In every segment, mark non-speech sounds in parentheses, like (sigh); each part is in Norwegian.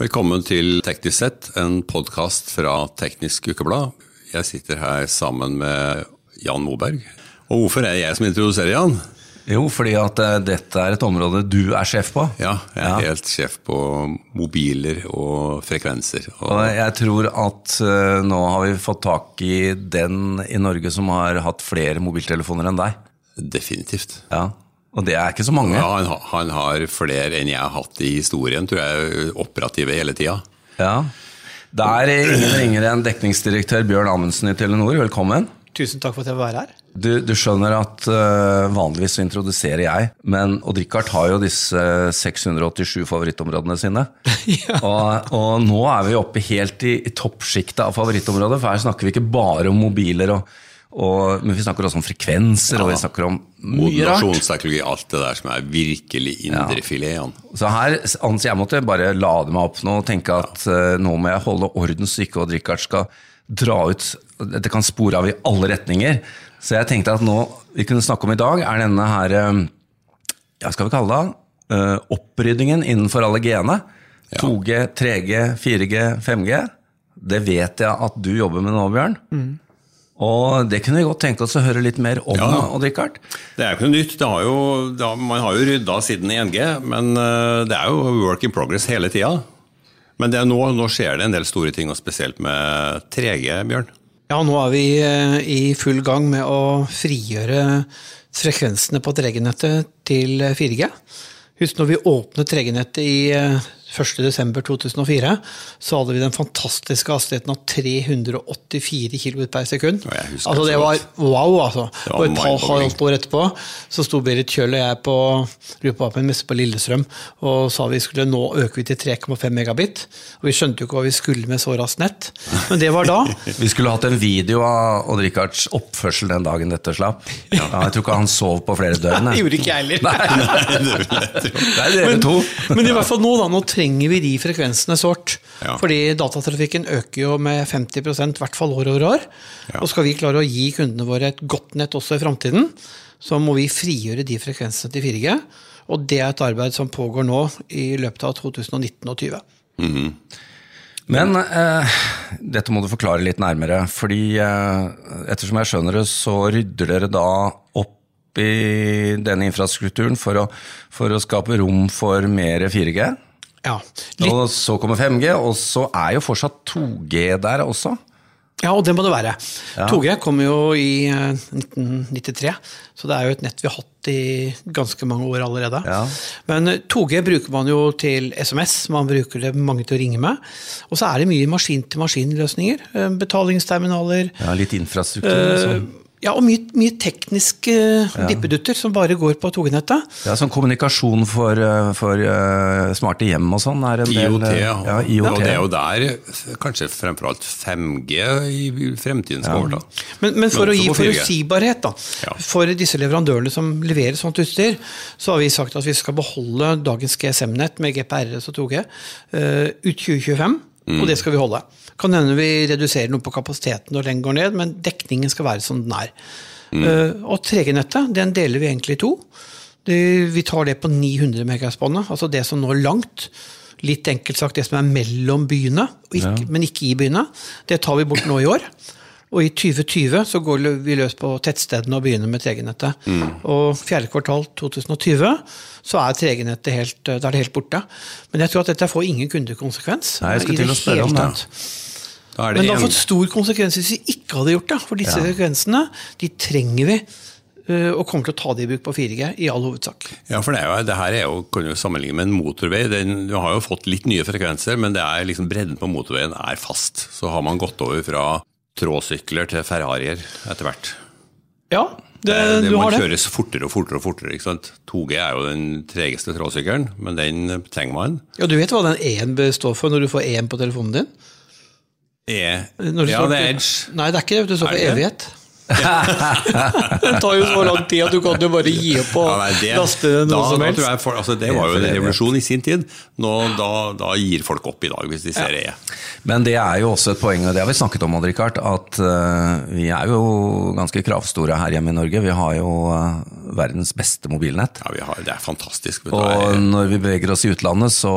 Velkommen til Teknisk sett, en podkast fra Teknisk Ukeblad. Jeg sitter her sammen med Jan Moberg. Og hvorfor er det jeg som introduserer Jan? Jo, fordi at eh, dette er et område du er sjef på. Ja, jeg er helt sjef på mobiler og frekvenser. Og jeg tror at eh, nå har vi fått tak i den i Norge som har hatt flere mobiltelefoner enn deg. Definitivt. Ja, Og det er ikke så mange. Ja, han, han har flere enn jeg har hatt i historien, tror jeg, operative hele tida. Ja. Det er ingen ringere enn dekningsdirektør Bjørn Amundsen i Telenor. Velkommen. Tusen takk for at jeg får være her. Du, du skjønner at uh, vanligvis så introduserer jeg, men Odd-Rikard har jo disse 687 favorittområdene sine. (laughs) og, og nå er vi oppe helt i, i toppsjiktet av favorittområdet, for her snakker vi ikke bare om mobiler, og, og, men vi snakker også om frekvenser, og vi snakker om mye rart. Modulasjonsteknologi, alt det der som er virkelig indrefileten. Jan. Så her, anser jeg måtte bare lade meg opp nå og tenke at eh, nå må jeg holde orden så ikke Odd-Rikard skal dra ut Dette kan spore av i alle retninger. Så jeg tenkte at nå vi kunne snakke om i dag, er denne her hva Ja, skal vi kalle det Uh, oppryddingen innenfor alle G-ene. 2G, 3G, 4G, 5G. Det vet jeg at du jobber med nå, Bjørn. Og det kunne vi godt tenke oss å høre litt mer om, Ja. Odd-Rikard. Det er jo ikke noe nytt. Det har jo, det har, man har jo rydda siden i NG, men eh, det er jo work in progress hele tida. Men det er nå, nå skjer det en del store ting, og spesielt med 3G, Bjørn. Ja, nå er vi eh, i full gang med å frigjøre frekvensene på 3G-nettet til 4G. Husk når vi åpnet 3G-nettet i eh, 1.12.2004, så hadde vi den fantastiske hastigheten av 384 kb per sekund. Husker Altså det det var wow, altså. Det var Og et par halvt år etterpå så sto Berit Kjøll og jeg på lurer på en messe på Lillestrøm og sa vi skulle nå øke vi til 3,5 megabit. Og vi skjønte jo ikke hva vi skulle med så raskt nett, men det var da. (laughs) Vi skulle hatt en video av Odd-Rikards oppførsel den dagen dette slapp. Ja, jeg tror ikke han sov på flere døgn. (laughs) Det gjorde ikke jeg heller. Det er dere to. Men i hvert fall nå, da, nå trenger vi de frekvensene sårt. Ja. Fordi datatrafikken øker jo med 50 i hvert fall år over år. Og skal vi klare å gi kundene våre et godt nett også i framtiden, så må vi frigjøre de frekvensene til 4G. Og det er et arbeid som pågår nå i løpet av 2019 og 2020. Men eh, dette må du forklare litt nærmere, fordi eh, ettersom jeg skjønner det, så rydder dere da opp i denne infrastrukturen for å, for å skape rom for mer 4G. Ja, litt, Og så kommer 5G, og så er jo fortsatt 2G der også. ja, og det må det være. 2G kom jo i eh, 1993, så det er jo et nett vi har hatt i ganske mange år allerede. Ja. Men eh, 2G bruker man jo til SMS, man bruker det mange til å ringe med. Og så er det mye maskin-til-maskin-løsninger. eh, Betalingsterminaler. Ja, litt infrastruktur. liksom. eh, sånn. Ja, og mye, mye tekniske dippedutter som bare går på 2G-nettet. Ja, sånn kommunikasjon for, eh, for eh, smarte hjem og sånn er en IoT, del ja. ja. IoT. Og det er jo der kanskje fremfor alt 5G i fremtiden skal overta. Men, men for Men å gi også på 4G. forutsigbarhet da, for disse leverandørene som leverer sånt utstyr, så har vi sagt at vi skal beholde dagens GSM-nett med GPRS og 2G eh, ut 2025, Mm. og det skal vi holde. Kan hende vi reduserer noe på kapasiteten når den går ned, men dekningen skal være som den er. Mm. Eh, og 3G-nettet, den deler vi egentlig i to. Det, vi tar det på 900 MHz-båndet, altså det som når langt. Litt enkelt sagt det som er mellom byene, men ikke i byene. Det tar vi bort nå i år. Og i 2020 så går vi løs på tettstedene og begynner med 3G-nettet. Og fjerde kvartal 2020 så er 3G-nettet helt, er det helt borte. Men jeg tror at dette får ingen kundekonsekvens. Nei, jeg skal til å spørre om det. Da Men det har fått stor konsekvens hvis vi ikke hadde gjort det. For disse frekvensene de trenger vi, eh, og kommer til å ta det i bruk på 4G i all hovedsak. ja, for det, er jo, det her er jo, kan jo sammenligne med en motorvei. Den, du har jo fått litt nye frekvenser, men det er liksom bredden på motorveien er fast. Så har man gått over fra tråsykler til Ferrarier etter hvert. Ja, det, Det, du har det. kjøres fortere og fortere og fortere. ikke sant? 2G er jo den tregeste tråsykkelen, men den trenger man. Ja, Du vet hva den E-en består for når du får E-en på telefonen din? E, ja, det er Edge. Nei, det er ikke det. Det står for det det? den tar jo så lang tid at du kan jo bare gi opp og Ja, nei, det, laste noe da, som helst. jeg for, altså, det var jo en revolusjon i sin tid. Nå, da, da gir folk opp i dag, hvis de ser E. Men det er jo også et poeng, og det har vi snakket om, Richard, at uh, vi er jo ganske kravstore her hjemme i Norge. Vi har jo uh, verdens beste mobilnett. Ja, vi har, det er fantastisk. Og når vi beveger oss i utlandet, så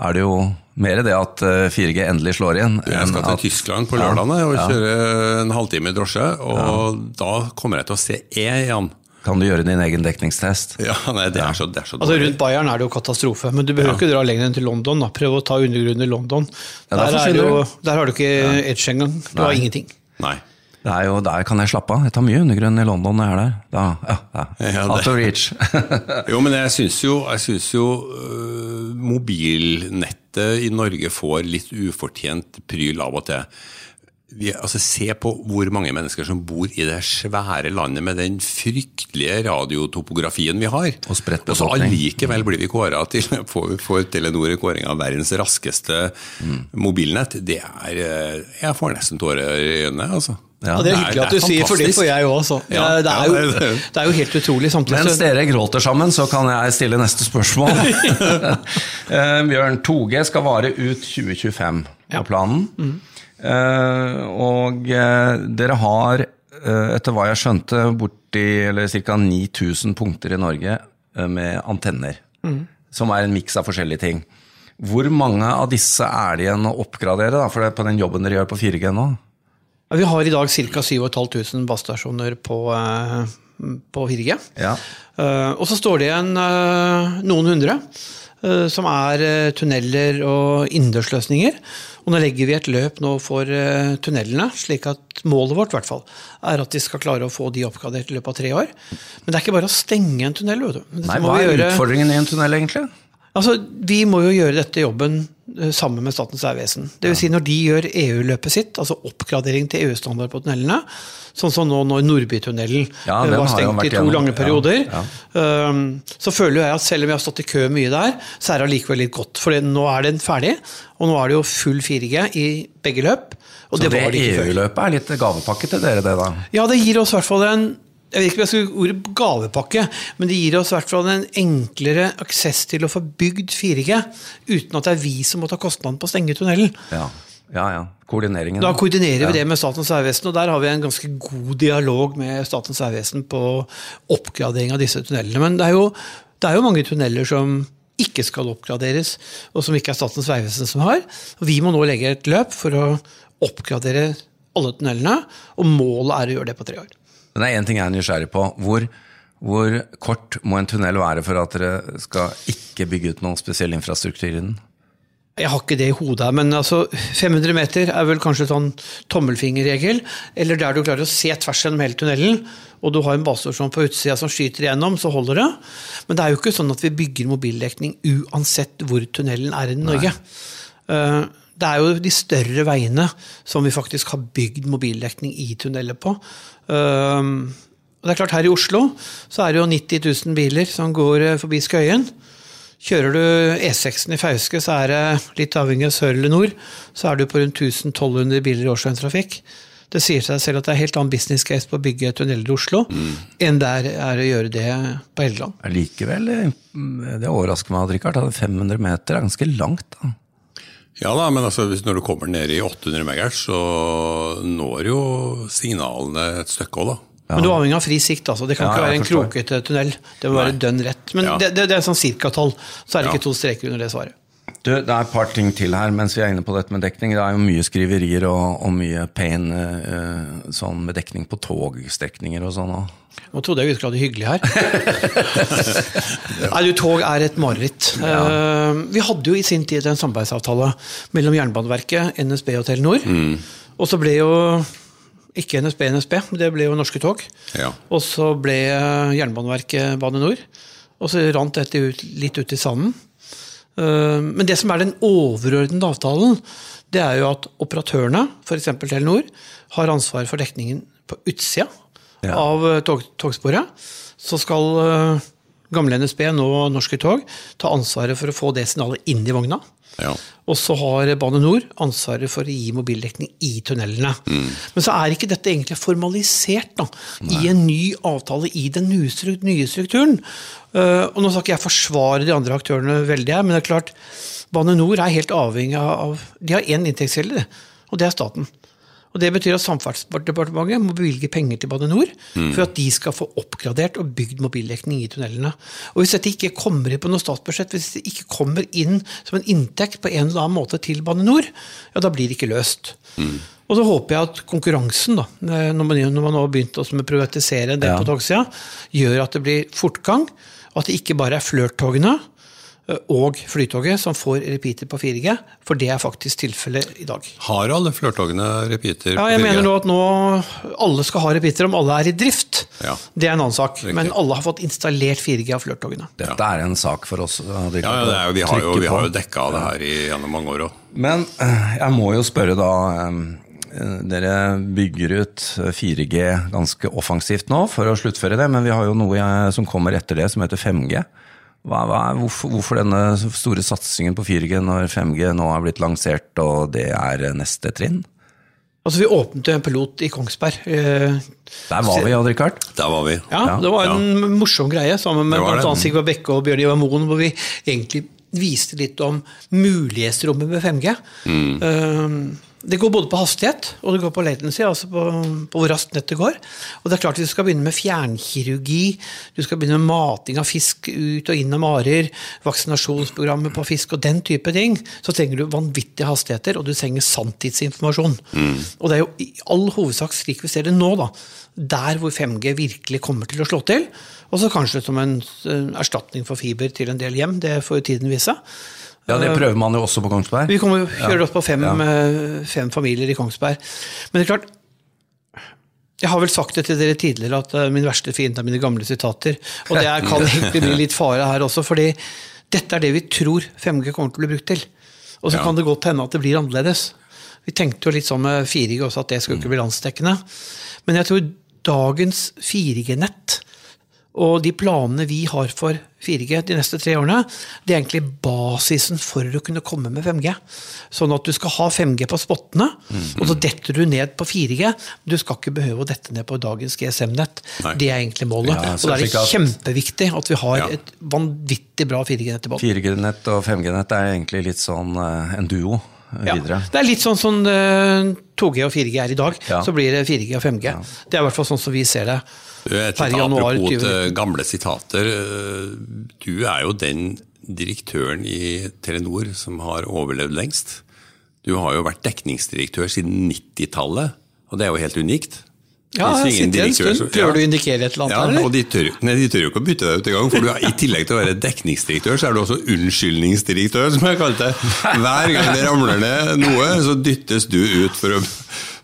er det jo Mer det at eh, 4G endelig slår igjen. Jeg skal til at- Tyskland på lørdag og kjøre en halvtime i drosje, og da kommer jeg til å se E igjen. Kan du gjøre din egen dekningstest? Ja, nei, det er så, det er så Altså. Rundt Bayern er det jo katastrofe, men du behøver ikke dra lenger enn til London. da. Prøv å ta undergrunnen i London. Ja, der der, er jo, der har du ikke edge engang. Du har ingenting. Nei. Det er jo, Der kan jeg slappe av. Jeg tar mye undergrunn i London når jeg er der. Da, ja, ja. Ja, Out of reach. (laughs) Jo, men jeg syns jo, jeg synes jo uh, mobilnettet i Norge får litt ufortjent pryl av og til. Vi, altså, se på hvor mange mennesker som bor i det svære landet med den fryktelige radiotopografien vi har. Og spredt Og så befolkning. allikevel blir vi kåra til (laughs) får, får Telenor en kåring av verdens raskeste mobilnett. Det er øh, Jeg får nesten tårer i øynene, altså. Ja, Og det er hyggelig at du er sier, for det får jeg også. Ja, det, er jo, det er- jo helt utrolig. Samtidig Mens dere gråter sammen, så kan jeg stille neste spørsmål. (laughs) Eh, Bjørn, 2G skal vare ut 2025 på planen. Eh, og eh, dere har, etter hva jeg skjønte, borti ca. 9000 punkter i Norge med antenner. Som er en miks av forskjellige ting. Hvor mange av disse er det igjen å oppgradere da, for det er på den jobben dere gjør på 4G nå? Vi har i dag ca. 7500 basestasjoner på, eh, på 4G. Ja. Eh, og så står det igjen eh, noen hundre som er tunneler og innendørsløsninger. Og nå legger vi et løp nå for tunnelene, slik at målet vårt hvert fall, er at de skal klare å få de oppgradert i løpet av tre år. Men det er ikke bare å stenge en tunnel. Vet du. Dette Nei, hva er gjøre- utfordringen i en tunnel, egentlig? Altså, Vi må jo gjøre dette jobben eh, sammen med Statens vegvesen. Si når de gjør EU-løpet sitt, altså oppgradering til EU-standard på tunnelene, sånn som nå når Nordbytunnelen Ja, eh, var stengt i to gjennom- lange perioder, ja. ja. så føler jeg at selv om vi har stått i kø mye der, så er det allikevel litt godt. For nå er den ferdig, og nå er det jo full 4G i begge løp. Så det det det. EU-løpet er litt gavepakke til dere, det da? Ja, det gir oss i hvert fall en jeg vet ikke om jeg skal bruke ordet gavepakke, men det gir oss i hvert fall en enklere aksess til å få bygd 4G, uten at det er vi som må ta kostnaden på å stenge tunnelen. Ja, ja. ja. Koordineringen. Da koordinerer vi det med Statens vegvesen, og der har vi en ganske god dialog med Statens vegvesen på oppgradering av disse tunnelene. Men det er, jo, det er jo mange tunneler som ikke skal oppgraderes, og som ikke er Statens vegvesen som har. Og vi må nå legge et løp for å oppgradere alle tunnelene, og målet er å gjøre det på tre år. Men det er én ting jeg er nysgjerrig på. Hvor, hvor kort må en tunnel være for at dere skal ikke bygge ut noen spesiell infrastruktur i den? Jeg har ikke det i hodet, men altså 500 meter er vel kanskje sånn tommelfingerregel. Eller der du klarer å se tvers gjennom hele tunnelen, og du har en basestasjon på utsida som skyter igjennom, så holder det. Men det er jo ikke sånn at vi bygger mobildekning uansett hvor tunnelen er i Norge. Eh, Det er jo de større veiene som vi faktisk har bygd mobildekning i tunneler på. Eh, og det er klart Her i Oslo så er det jo 90 000 biler som går eh, forbi Skøyen. Kjører du E6-en i Fauske, så er det litt avhengig av sør eller nord, så er du på rundt 1200 biler i årsdøgntrafikk. Det sier seg selv at det er helt annen business case på å bygge tunneler i Oslo enn det er å gjøre det på Helgeland. Likevel, det overrasker meg, at Richard, hadde 500 meter er ganske langt. da. Ja da, men altså, hvis når du kommer ned i 800 MHz, så når jo signalene et stykke òg, da. Men du er avhengig av fri sikt. altså. Det kan Ja, ikke være en krokete tunnel. Det må være Nei. dønn rett. Men Ja. det, det, det er sånn cirkatall. Så er det Ja. ikke to streker under det svaret. Du, det er et par ting til her mens vi er inne på dette med dekning. Det er jo mye skriverier og, og mye pain uh, sånn med dekning på togstrekninger og sånn. også. Nå trodde jeg vi skulle ha det hyggelig her. (laughs) Nei, du, Tog er et mareritt. Eh, vi hadde jo i sin tid en samarbeidsavtale mellom Jernbaneverket, NSB og Telenor. Og så ble jo ikke NSB NSB, det ble jo Norske Tog. Ja. Og så ble Jernbaneverket Bane Nor. Og så rant dette ut, litt ut i sanden. Eh, Men det som er den overordnede avtalen, det er jo at operatørene, f.eks. Telenor, har ansvar for dekningen på utsida Ja. av eh, tog, togsporet. Så skal eh, gamle NSB, nå Norske Tog, ta ansvaret for å få det signalet inn i vogna. Ja. Og så har Bane Nor ansvaret for å gi mobildekning i tunnelene. Men så er ikke dette egentlig formalisert da, i en ny avtale i den nye strukturen. Uh, og Nå skal ikke jeg forsvare de andre aktørene veldig, her, men det er klart Bane Nor er helt avhengig av De har én inntektskilde, og det er staten. Og Det betyr at Samferdselsdepartementet må bevilge penger til Bane NOR for at de skal få oppgradert og bygd mobildekning i tunnelene. Og Hvis dette ikke kommer inn på noe statsbudsjett, hvis det ikke kommer inn som en inntekt på en eller annen måte til Bane NOR, ja, da blir det ikke løst. Og så håper jeg at konkurransen, da, når man, når man nå har begynt å privatisere det Ja. på togsida, gjør at det blir fortgang. At det ikke bare er flørttogene, eh, og Flytoget som får repeater på 4G, for det er faktisk tilfellet i dag. Har alle flørtogene repeater? Ja, jeg mener nå at nå alle skal ha repeater om alle er i drift. Ja. Det er en annen sak. Riktig. Men alle har fått installert 4G av Flørtogene. Dette er en sak for oss. Ja, ja, er vi har jo, vi har jo dekka det her i, gjennom mange år òg. Men eh, jeg må jo spørre da eh, Dere bygger ut 4G ganske offensivt nå for å sluttføre det, men vi har jo noe eh, som kommer etter det som heter 5G. Hva, hva er, hvorfor, hvorfor denne store satsingen på 4G når 5G nå er blitt lansert og det er eh, neste trinn? Altså, Vi åpnet jo en pilot i Kongsberg. eh, Der var vi, Odd Rikard. Der var vi. Ja, Det var en morsom greie sammen med bl.a. Sigvard Bekke og Bjørn Ivar Moen, hvor vi egentlig viste litt om mulighetsrommet med 5G. Eh, Det går både på hastighet og det går på latency, altså på, på hvor raskt nettet går. Og det er klart at Du skal begynne med fjernkirurgi, du skal begynne med mating av fisk ut og inn av marer, vaksinasjonsprogrammet på fisk og den type ting. Så trenger du vanvittige hastigheter, og du trenger sanntidsinformasjon. Og det er jo i all hovedsak slik vi ser det nå, da. Der hvor 5G virkelig kommer til å slå til. Og så kanskje som en eh, erstatning for fiber til en del hjem. Det får jo tiden vise. Ja, Det prøver man jo også på Kongsberg. Vi kommer kjører oss på fem, eh, fem familier i Kongsberg. Men det er klart Jeg har vel sagt det til dere tidligere at eh, min verste fiende er mine gamle sitater. Og det er, kan egentlig bli litt fare her også, fordi dette er det vi tror 5G kommer til å bli brukt til. Og så Ja. kan det godt hende at det blir annerledes. Vi tenkte jo litt sånn med 4G også, at det skulle ikke bli landsdekkende. Men jeg tror dagens 4G-nett og de planene vi har for 4G de neste tre årene, det er egentlig basisen for å kunne komme med 5G. Sånn at du skal ha 5G på spottene, og så detter du ned på 4G. Du skal ikke behøve å dette ned på dagens GSM-nett. Det er egentlig målet. Ja, og da er det kjempeviktig at vi har Ja. et vanvittig bra 4G-nett i bånn. 4G-nett og 5G-nett er egentlig litt sånn eh, en duo eh, Ja. Det er litt sånn som eh, 2G og 4G er i dag. Ja. Så blir det 4G og 5G. Det er i hvert fall sånn som vi ser det. Du, Per januar apropos 20... gamle sitater. eh, Du er jo den direktøren i Telenor som har overlevd lengst. Du har jo vært dekningsdirektør siden 90-tallet, og det er jo helt unikt. Ja, jeg sitter en direktør stund. Prøver du å indikere et eller annet? Ja, eller? og de tør, nei, de tør jo ikke å bytte deg ut engang. For er- i tillegg til å være dekningsdirektør, så er du også unnskyldningsdirektør, som jeg kalte det. Hver gang det ramler ned noe, så dyttes du ut for å,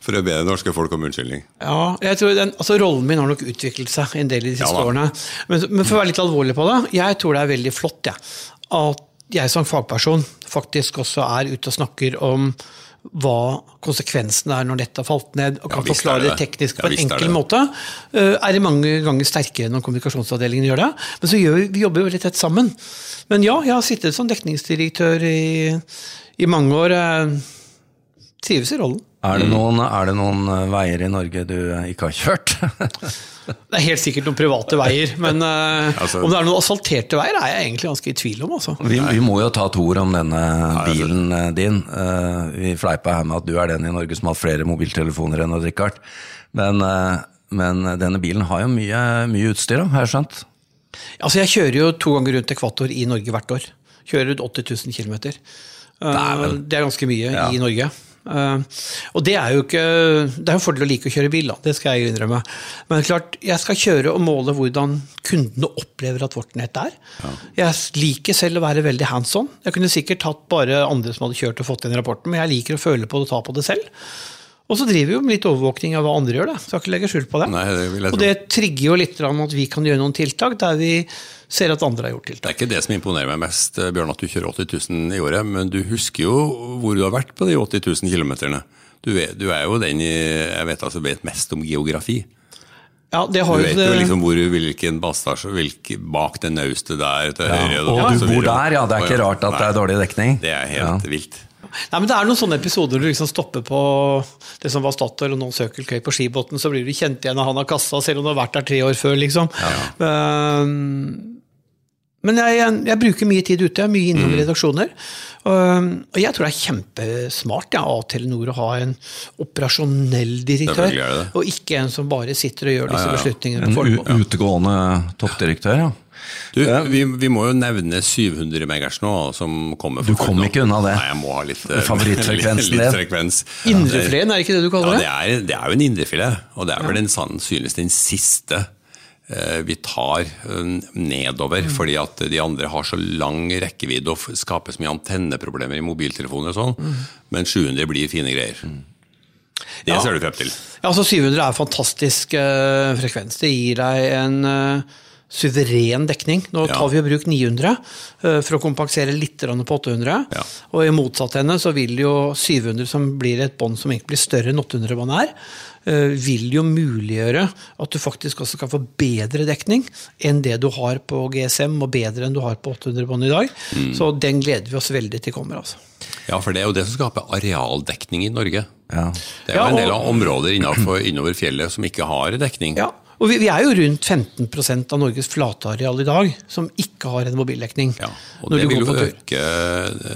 for å be det norske folk om unnskyldning. Ja, jeg tror den, altså Rollen min har nok utviklet seg en del i de siste Ja årene. Men, men for å være litt alvorlig på det, jeg tror det er veldig flott ja, at jeg som fagperson faktisk også er ute og snakker om hva konsekvensen er når nettet har falt ned, og kan er forklare det det teknisk Ja, på en er enkel det måte. Eh, Er det mange ganger sterkere når kommunikasjonsavdelingen gjør det. Men så gjør vi, vi jobber jo veldig tett sammen. Men ja, jeg har sittet som dekningsdirektør i, i mange år. Trives i rollen. Er det, noen, er det noen eh, veier i Norge du eh, ikke har kjørt? (laughs) (laughs) Det er helt sikkert noen private veier, men eh, Altså- om det er noen asfalterte veier, er jeg egentlig ganske i tvil om. Altså. Vi, vi må jo ta to ord om denne bilen eh, din. Eh, Vi fleipa her med at du er den i Norge som har flere mobiltelefoner enn Odd Rikard. Men, men denne bilen har jo mye, mye utstyr, har jeg skjønt? Altså, jeg kjører jo to ganger rundt ekvator i Norge hvert år. Kjører ut 80 000 km. Det er ganske mye Ja. i Norge. Eh, og det er jo ikke Det er en fordel å like å kjøre bil, da. det skal jeg innrømme. Men klart, jeg skal kjøre og måle hvordan kundene opplever at vårt nett er. Jeg liker selv å være veldig hands on. Jeg kunne sikkert tatt bare andre som hadde kjørt og fått den rapporten, men jeg liker å føle på det og ta på det selv. Og så driver vi jo med litt overvåkning av hva andre gjør, det. Skal ikke legge skjul på det. Nei, det vil jeg og det trigger jo litt grann at vi kan gjøre noen tiltak der vi ser at andre har gjort tiltak. Det er ikke det som imponerer meg mest, Bjørn, at du kjører 80 000 i året, men du husker jo hvor du har vært på de 80 000 kilometerne. Du, er- du er jo den jeg vet altså vet mest om geografi. Ja, det Du har jo vet jo liksom hvor, hvilken basestasjon, hvilke, bak det nauste der til høyre. Og og du bor der, ja. Det er ikke rart at det er dårlig dekning. Det er helt vilt. Nei, men Det er noen sånne episoder du liksom stopper på det som var Statoil og noen Circle K på skibåten, så blir du kjent igjen av han av kassa, selv om du har vært der tre år før. liksom. Um, Men jeg, jeg, jeg bruker mye tid ute, mye innom redaksjoner. Og, og jeg tror det er kjempesmart ja, av Telenor å ha en operasjonell direktør, det det. og ikke en som bare sitter og gjør disse beslutningene. En på u En utegående toppdirektør, ja. Du, vi, vi må jo nevne 700 MHz nå, som kommer. Du kom ikke unna det. Nei, jeg må ha litt eh, (laughs) din. frekvens. Indrefileten, er ikke det du kaller det det? er, det er jo en indrefilet, og det er vel den sannsynligvis den siste eh, vi tar eh, nedover, Mm. fordi at de andre har så lang rekkevidde og skaper så mye antenneproblemer i mobiltelefoner og sånn, Mm. men 700 blir fine greier. Det Ja. ser du frem til. Ja, altså 700 er fantastisk eh, frekvens. Det gir deg en suveren dekning. Nå Ja. tar vi i bruk 900 eh, for å kompensere litt på 800. Ja. Og i motsatt henne så vil jo 700, som blir et bånd som egentlig blir større enn 800-båndet er, eh, vil jo muliggjøre at du faktisk også kan få bedre dekning enn det du har på GSM, og bedre enn du har på 800-båndet i dag. Mm. Så den gleder vi oss veldig til kommer. altså. Ja, for det er jo det som skaper arealdekning i Norge. ja. Det er jo Ja, en del av områder innover, innover fjellet som ikke har dekning. Ja, og vi, vi er jo rundt 15% av Norges flateareal i dag som ikke har en mobildekning. Ja, og det vil jo øke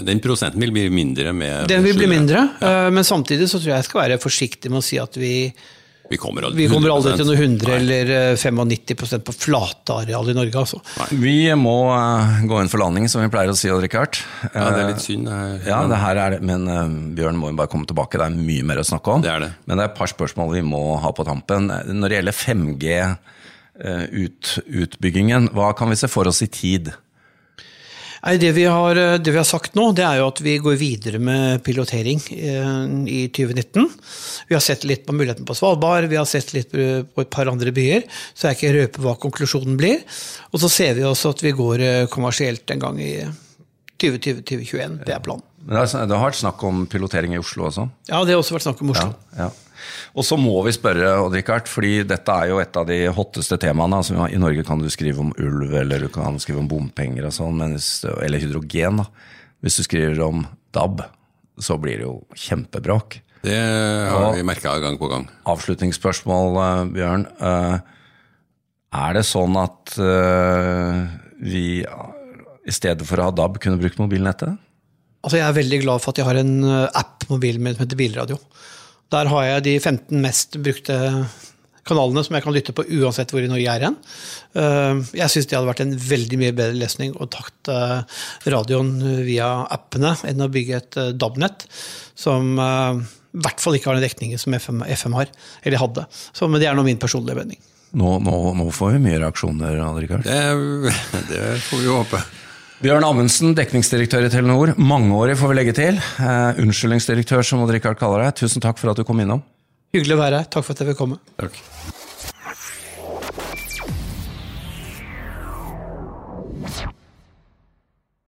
Den prosenten vil bli mindre med Den vil bli mindre, ja. men samtidig så tror jeg jeg skal være forsiktig med å si at vi, Vi kommer aldri, vi kommer aldri til noe 100 Nei. eller eh, 95% på flateareal i Norge. altså. Vi må uh, gå inn for landing, som vi pleier å si, Odd Uh, Ja, det er litt synd. eh, Ja, det her er det, men eh, Bjørn må jo bare komme tilbake. Det er mye mer å snakke om. Det er det. Men det er et par spørsmål vi må ha på tampen. Når det gjelder 5G-utbyggingen, hva kan vi se for oss i tid? Nei, det, vi har, eh, det vi har sagt nå, det er jo at vi går videre med pilotering eh, i 2019. Vi har sett litt på muligheten på Svalbard, vi har sett litt på et par andre byer. Så jeg ikke røper hva konklusjonen blir. Og så ser vi også at vi går eh, kommersielt en gang i 2020-2021. Det er planen. Men er- det har vært snakk om pilotering i Oslo også. Ja, det har også vært snakk om Oslo. Ja, ja. Og så må vi spørre, Odd Rikard, fordi dette er jo et av de hotteste temaene. Altså, I Norge kan du skrive om ulv, eller du kan skrive om bompenger og sånn, men hvis- eller hydrogen. da. Hvis du skriver om DAB, så blir det jo kjempebråk. Det har vi merka gang på gang. Avslutningsspørsmål, eh, Bjørn. Eh, Er det sånn at eh, vi i stedet for å ha DAB kunne brukt mobilnettet? Altså, jeg er veldig glad for at jeg har en app på mobilen min som heter Bilradio. Der har jeg de 15 mest brukte kanalene som jeg kan lytte på uansett hvor i Norge jeg er hen. Eh, Jeg syns det hadde vært en veldig mye bedre løsning å takte radioen via appene enn å bygge et eh, DAB-nett som eh, i hvert fall ikke har den dekningen som FM, FM har, eller hadde. Så, men det er nå min personlige mening. Nå, nå, nå får vi mye reaksjoner, Adrikard. Rikard. Det, (laughs) det får vi jo håpe. Bjørn Amundsen, dekningsdirektør i Telenor. Mangeårig, får vi legge til. Eh, unnskyldningsdirektør, som Odd Rikard kaller deg. Tusen takk for at du kom innom. Hyggelig å være her. Takk for at jeg fikk komme. Takk.